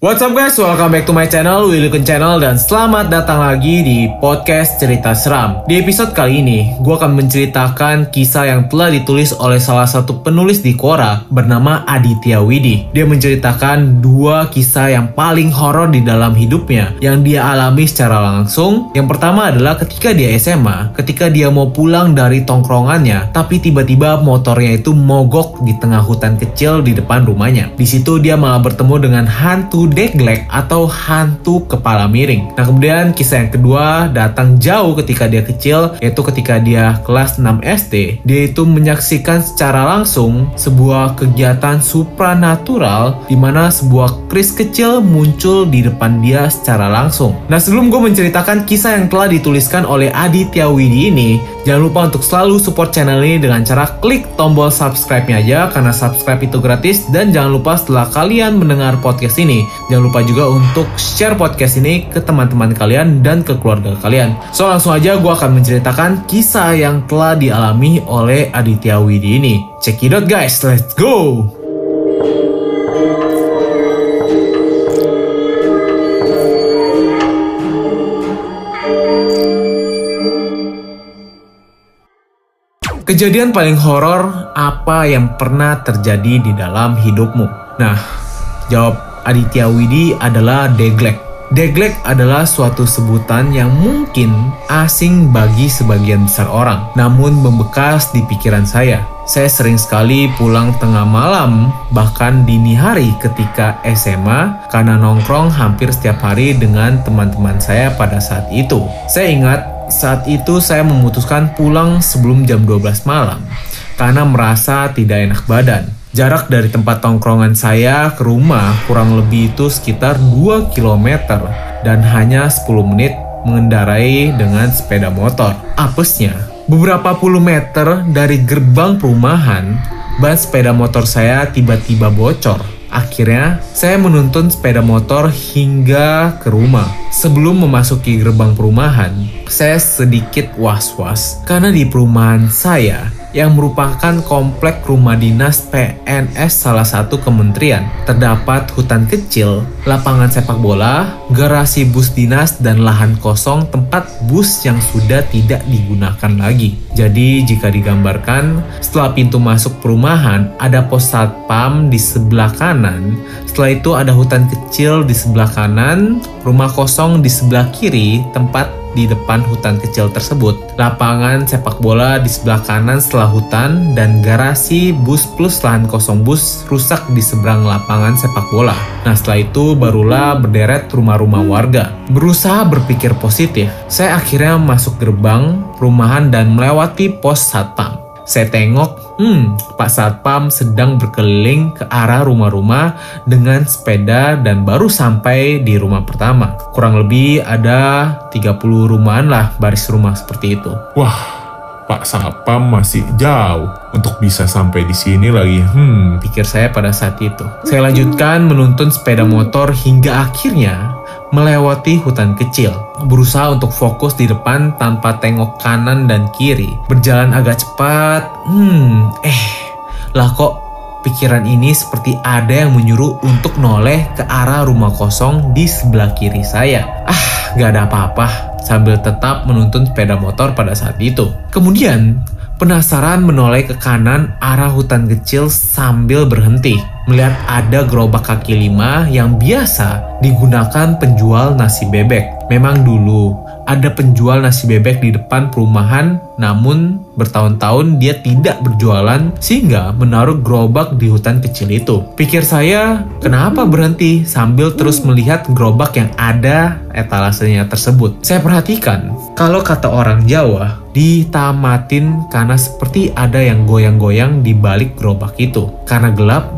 What's up guys, welcome back to my channel, Willyken Channel dan selamat datang lagi di podcast cerita seram. Di episode kali ini, gue akan menceritakan kisah yang telah ditulis oleh salah satu penulis di Quora bernama Aditya Widi. Dia menceritakan dua kisah yang paling horor di dalam hidupnya yang dia alami secara langsung. Yang pertama adalah ketika dia SMA, ketika dia mau pulang dari tongkrongannya, tapi tiba-tiba motornya itu mogok di tengah hutan kecil di depan rumahnya. Di situ dia malah bertemu dengan hantu deglek atau hantu kepala miring. Nah kemudian kisah yang kedua datang jauh ketika dia kecil yaitu ketika dia kelas 6 SD. Dia itu menyaksikan secara langsung sebuah kegiatan supranatural di mana sebuah kris kecil muncul di depan dia secara langsung. Nah sebelum gue menceritakan kisah yang telah dituliskan oleh Aditya Widi ini, jangan lupa untuk selalu support channel ini dengan cara klik tombol subscribe-nya aja karena subscribe itu gratis dan jangan lupa setelah kalian mendengar podcast ini Jangan lupa juga untuk share podcast ini ke teman-teman kalian dan ke keluarga kalian. So langsung aja gue akan menceritakan kisah yang telah dialami oleh Aditya Widi ini. Check it out guys, let's go! Kejadian paling horor apa yang pernah terjadi di dalam hidupmu? Nah, jawab Aditya Widi adalah deglek. Deglek adalah suatu sebutan yang mungkin asing bagi sebagian besar orang, namun membekas di pikiran saya. Saya sering sekali pulang tengah malam, bahkan dini hari ketika SMA, karena nongkrong hampir setiap hari dengan teman-teman saya pada saat itu. Saya ingat saat itu saya memutuskan pulang sebelum jam 12 malam, karena merasa tidak enak badan. Jarak dari tempat tongkrongan saya ke rumah kurang lebih itu sekitar 2 km dan hanya 10 menit mengendarai dengan sepeda motor. Apesnya, beberapa puluh meter dari gerbang perumahan, ban sepeda motor saya tiba-tiba bocor. Akhirnya, saya menuntun sepeda motor hingga ke rumah. Sebelum memasuki gerbang perumahan, saya sedikit was-was karena di perumahan saya yang merupakan komplek rumah dinas PNS salah satu kementerian. Terdapat hutan kecil, lapangan sepak bola, garasi bus dinas, dan lahan kosong tempat bus yang sudah tidak digunakan lagi. Jadi jika digambarkan, setelah pintu masuk perumahan, ada pos satpam di sebelah kanan, setelah itu ada hutan kecil di sebelah kanan, rumah kosong di sebelah kiri, tempat di depan hutan kecil tersebut. Lapangan sepak bola di sebelah kanan setelah hutan dan garasi bus plus lahan kosong bus rusak di seberang lapangan sepak bola. Nah setelah itu barulah berderet rumah-rumah warga. Berusaha berpikir positif, saya akhirnya masuk gerbang perumahan dan melewati pos satpam. Saya tengok, hmm, Pak Satpam sedang berkeliling ke arah rumah-rumah dengan sepeda dan baru sampai di rumah pertama. Kurang lebih ada 30 rumahan lah baris rumah seperti itu. Wah, Pak Satpam masih jauh untuk bisa sampai di sini lagi. Hmm, pikir saya pada saat itu. Saya lanjutkan menuntun sepeda motor hingga akhirnya melewati hutan kecil, berusaha untuk fokus di depan tanpa tengok kanan dan kiri. Berjalan agak cepat, hmm, eh, lah kok pikiran ini seperti ada yang menyuruh untuk noleh ke arah rumah kosong di sebelah kiri saya. Ah, gak ada apa-apa, sambil tetap menuntun sepeda motor pada saat itu. Kemudian, penasaran menoleh ke kanan arah hutan kecil sambil berhenti melihat ada gerobak kaki lima yang biasa digunakan penjual nasi bebek. Memang dulu ada penjual nasi bebek di depan perumahan, namun bertahun-tahun dia tidak berjualan sehingga menaruh gerobak di hutan kecil itu. Pikir saya, kenapa berhenti sambil terus melihat gerobak yang ada etalasenya tersebut? Saya perhatikan, kalau kata orang Jawa, ditamatin karena seperti ada yang goyang-goyang di balik gerobak itu. Karena gelap,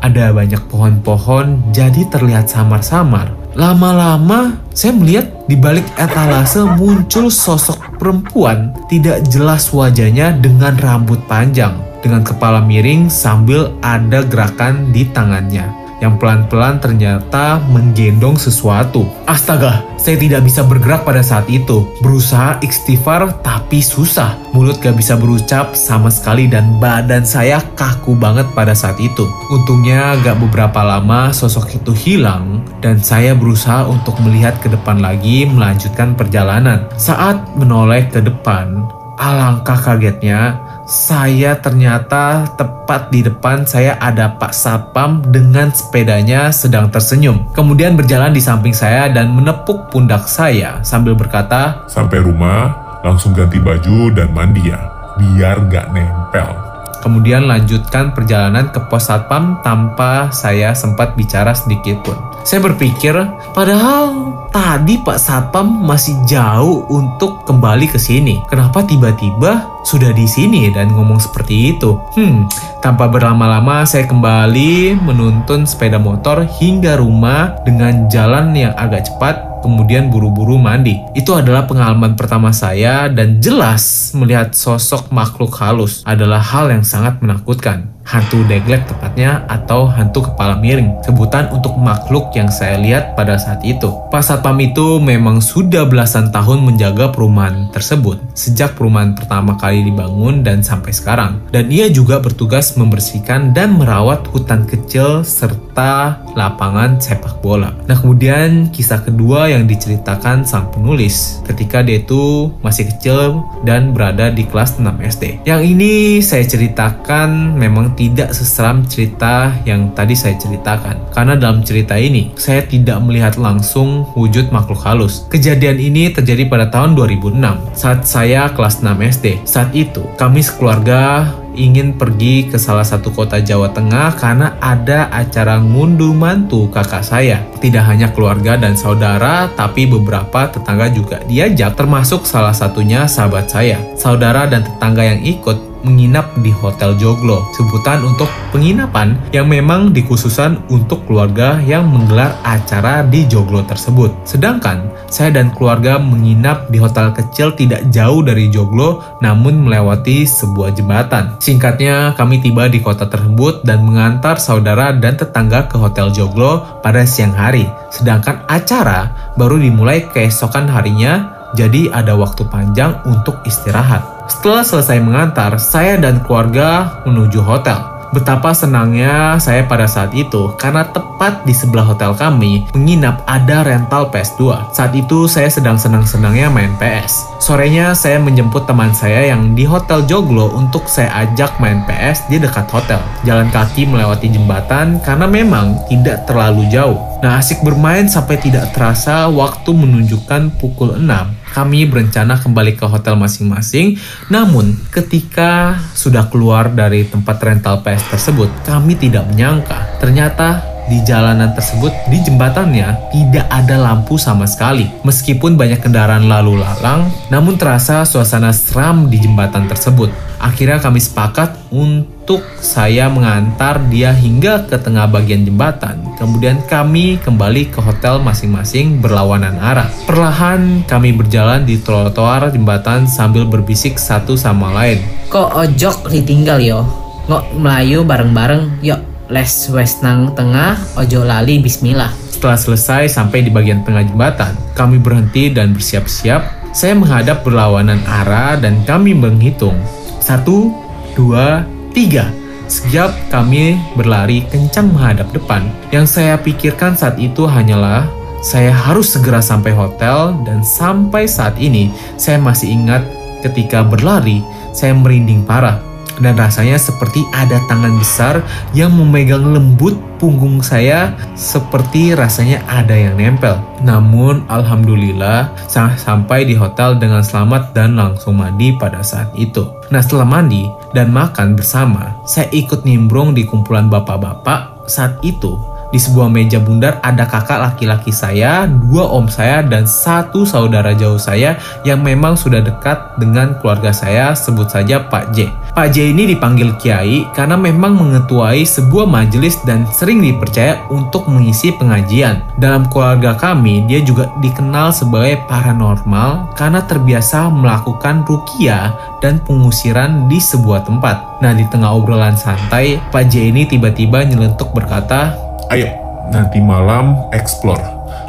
ada banyak pohon-pohon jadi terlihat samar-samar. Lama-lama saya melihat di balik etalase muncul sosok perempuan tidak jelas wajahnya dengan rambut panjang dengan kepala miring sambil ada gerakan di tangannya. Yang pelan-pelan ternyata menggendong sesuatu. Astaga, saya tidak bisa bergerak pada saat itu. Berusaha istighfar tapi susah. Mulut gak bisa berucap sama sekali dan badan saya kaku banget pada saat itu. Untungnya gak beberapa lama sosok itu hilang dan saya berusaha untuk melihat ke depan lagi melanjutkan perjalanan. Saat menoleh ke depan, alangkah kagetnya saya ternyata tepat di depan saya ada Pak Sapam dengan sepedanya sedang tersenyum. Kemudian berjalan di samping saya dan menepuk pundak saya sambil berkata, Sampai rumah, langsung ganti baju dan mandi ya, biar gak nempel. Kemudian lanjutkan perjalanan ke pos satpam tanpa saya sempat bicara sedikit pun. Saya berpikir, padahal tadi Pak Satpam masih jauh untuk kembali ke sini. Kenapa tiba-tiba sudah di sini dan ngomong seperti itu? Hmm, tanpa berlama-lama saya kembali menuntun sepeda motor hingga rumah dengan jalan yang agak cepat kemudian buru-buru mandi. Itu adalah pengalaman pertama saya dan jelas melihat sosok makhluk halus adalah hal yang sangat menakutkan hantu deglek tepatnya atau hantu kepala miring. Sebutan untuk makhluk yang saya lihat pada saat itu. Pak Satpam itu memang sudah belasan tahun menjaga perumahan tersebut sejak perumahan pertama kali dibangun dan sampai sekarang. Dan ia juga bertugas membersihkan dan merawat hutan kecil serta lapangan sepak bola. Nah kemudian kisah kedua yang diceritakan sang penulis ketika dia itu masih kecil dan berada di kelas 6 SD. Yang ini saya ceritakan memang tidak seseram cerita yang tadi saya ceritakan. Karena dalam cerita ini, saya tidak melihat langsung wujud makhluk halus. Kejadian ini terjadi pada tahun 2006, saat saya kelas 6 SD. Saat itu, kami sekeluarga ingin pergi ke salah satu kota Jawa Tengah karena ada acara ngunduh mantu kakak saya. Tidak hanya keluarga dan saudara, tapi beberapa tetangga juga diajak, termasuk salah satunya sahabat saya. Saudara dan tetangga yang ikut menginap di Hotel Joglo, sebutan untuk penginapan yang memang dikhususan untuk keluarga yang menggelar acara di Joglo tersebut. Sedangkan saya dan keluarga menginap di hotel kecil tidak jauh dari Joglo namun melewati sebuah jembatan. Singkatnya, kami tiba di kota tersebut dan mengantar saudara dan tetangga ke Hotel Joglo pada siang hari. Sedangkan acara baru dimulai keesokan harinya jadi ada waktu panjang untuk istirahat. Setelah selesai mengantar, saya dan keluarga menuju hotel. Betapa senangnya saya pada saat itu karena tepat di sebelah hotel kami menginap ada rental PS2. Saat itu saya sedang senang-senangnya main PS. Sorenya saya menjemput teman saya yang di Hotel Joglo untuk saya ajak main PS di dekat hotel. Jalan kaki melewati jembatan karena memang tidak terlalu jauh. Nah asik bermain sampai tidak terasa waktu menunjukkan pukul 6 kami berencana kembali ke hotel masing-masing. Namun, ketika sudah keluar dari tempat rental PS tersebut, kami tidak menyangka ternyata di jalanan tersebut di jembatannya tidak ada lampu sama sekali. Meskipun banyak kendaraan lalu lalang, namun terasa suasana seram di jembatan tersebut. Akhirnya kami sepakat untuk saya mengantar dia hingga ke tengah bagian jembatan. Kemudian kami kembali ke hotel masing-masing berlawanan arah. Perlahan kami berjalan di trotoar jembatan sambil berbisik satu sama lain. Kok ojok ditinggal yo? Ngok melayu bareng-bareng yuk les wes nang tengah ojo lali bismillah. Setelah selesai sampai di bagian tengah jembatan, kami berhenti dan bersiap-siap. Saya menghadap berlawanan arah dan kami menghitung. Satu, dua, tiga. Sejak kami berlari kencang menghadap depan, yang saya pikirkan saat itu hanyalah saya harus segera sampai hotel dan sampai saat ini saya masih ingat ketika berlari saya merinding parah dan rasanya seperti ada tangan besar yang memegang lembut punggung saya seperti rasanya ada yang nempel. Namun alhamdulillah sampai di hotel dengan selamat dan langsung mandi pada saat itu. Nah setelah mandi dan makan bersama, saya ikut nimbrung di kumpulan bapak-bapak saat itu di sebuah meja bundar ada kakak laki-laki saya, dua om saya, dan satu saudara jauh saya yang memang sudah dekat dengan keluarga saya, sebut saja Pak J. Pak J ini dipanggil Kiai karena memang mengetuai sebuah majelis dan sering dipercaya untuk mengisi pengajian. Dalam keluarga kami, dia juga dikenal sebagai paranormal karena terbiasa melakukan rukia dan pengusiran di sebuah tempat. Nah, di tengah obrolan santai, Pak J ini tiba-tiba nyelentuk berkata, Ayo, nanti malam explore.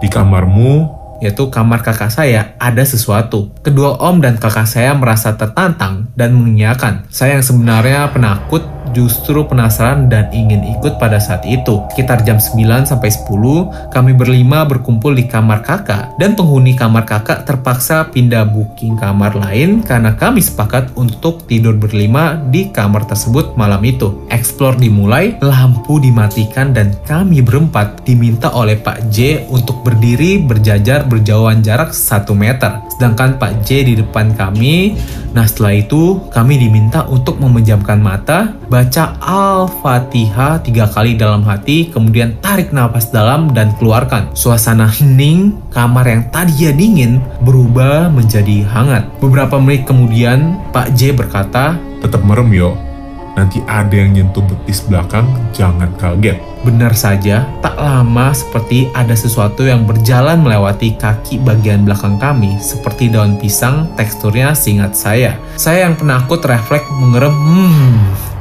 Di kamarmu yaitu kamar kakak saya, ada sesuatu. Kedua om dan kakak saya merasa tertantang dan mengiyakan. Saya yang sebenarnya penakut justru penasaran dan ingin ikut pada saat itu. Sekitar jam 9 sampai 10, kami berlima berkumpul di kamar kakak dan penghuni kamar kakak terpaksa pindah booking kamar lain karena kami sepakat untuk tidur berlima di kamar tersebut malam itu. Explore dimulai, lampu dimatikan dan kami berempat diminta oleh Pak J untuk berdiri berjajar berjauhan jarak 1 meter. Sedangkan Pak J di depan kami, nah setelah itu kami diminta untuk memejamkan mata, baca Al-Fatihah tiga kali dalam hati, kemudian tarik nafas dalam dan keluarkan. Suasana hening, kamar yang tadinya dingin berubah menjadi hangat. Beberapa menit kemudian, Pak J berkata, tetap merem yo. Nanti ada yang nyentuh betis belakang, jangan kaget. Benar saja, tak lama seperti ada sesuatu yang berjalan melewati kaki bagian belakang kami, seperti daun pisang, teksturnya seingat saya. Saya yang penakut refleks mengerem, hmm,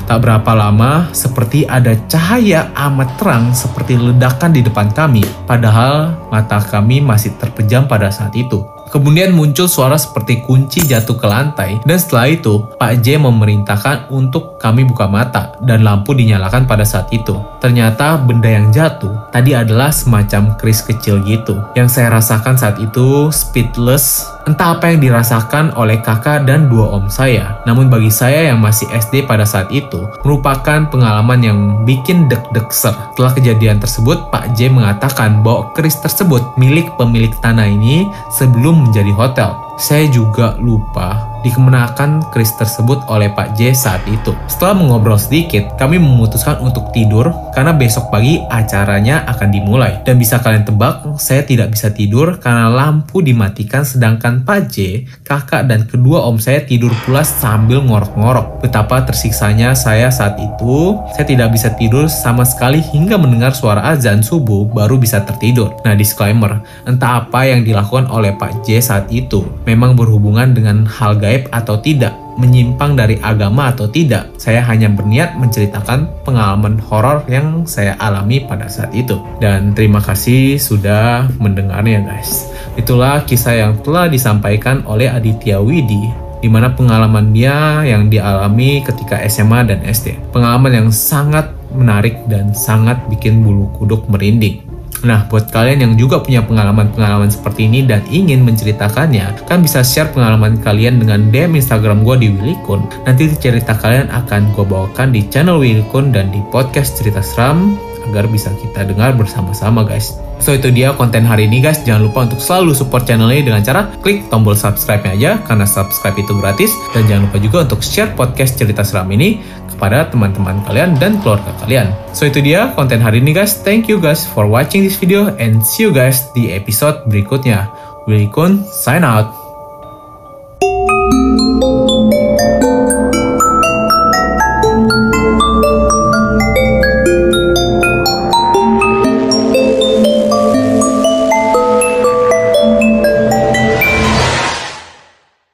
Tak berapa lama, seperti ada cahaya amat terang seperti ledakan di depan kami, padahal mata kami masih terpejam pada saat itu. Kemudian muncul suara seperti kunci jatuh ke lantai dan setelah itu Pak J memerintahkan untuk kami buka mata dan lampu dinyalakan pada saat itu. Ternyata benda yang jatuh tadi adalah semacam kris kecil gitu. Yang saya rasakan saat itu speedless Entah apa yang dirasakan oleh kakak dan dua om saya. Namun bagi saya yang masih SD pada saat itu, merupakan pengalaman yang bikin deg-deg ser. Setelah kejadian tersebut, Pak J mengatakan bahwa keris tersebut milik pemilik tanah ini sebelum menjadi hotel. Saya juga lupa dikemenangkan kris tersebut oleh Pak J saat itu. Setelah mengobrol sedikit, kami memutuskan untuk tidur karena besok pagi acaranya akan dimulai. Dan bisa kalian tebak, saya tidak bisa tidur karena lampu dimatikan sedangkan Pak J, kakak dan kedua om saya tidur pula sambil ngorok-ngorok. Betapa tersiksanya saya saat itu, saya tidak bisa tidur sama sekali hingga mendengar suara azan subuh baru bisa tertidur. Nah disclaimer, entah apa yang dilakukan oleh Pak J saat itu, memang berhubungan dengan hal gaib atau tidak, menyimpang dari agama atau tidak. Saya hanya berniat menceritakan pengalaman horor yang saya alami pada saat itu. Dan terima kasih sudah mendengarnya guys. Itulah kisah yang telah disampaikan oleh Aditya Widi di mana pengalaman dia yang dialami ketika SMA dan SD. Pengalaman yang sangat menarik dan sangat bikin bulu kuduk merinding. Nah, buat kalian yang juga punya pengalaman-pengalaman seperti ini dan ingin menceritakannya, kan bisa share pengalaman kalian dengan DM Instagram gue di Willikun. Nanti cerita kalian akan gue bawakan di channel Willikun dan di podcast Cerita Seram agar bisa kita dengar bersama-sama guys. So itu dia konten hari ini guys. Jangan lupa untuk selalu support channel ini dengan cara klik tombol subscribe-nya aja karena subscribe itu gratis dan jangan lupa juga untuk share podcast cerita seram ini kepada teman-teman kalian dan keluarga kalian. So itu dia konten hari ini guys. Thank you guys for watching this video and see you guys di episode berikutnya. Kun sign out.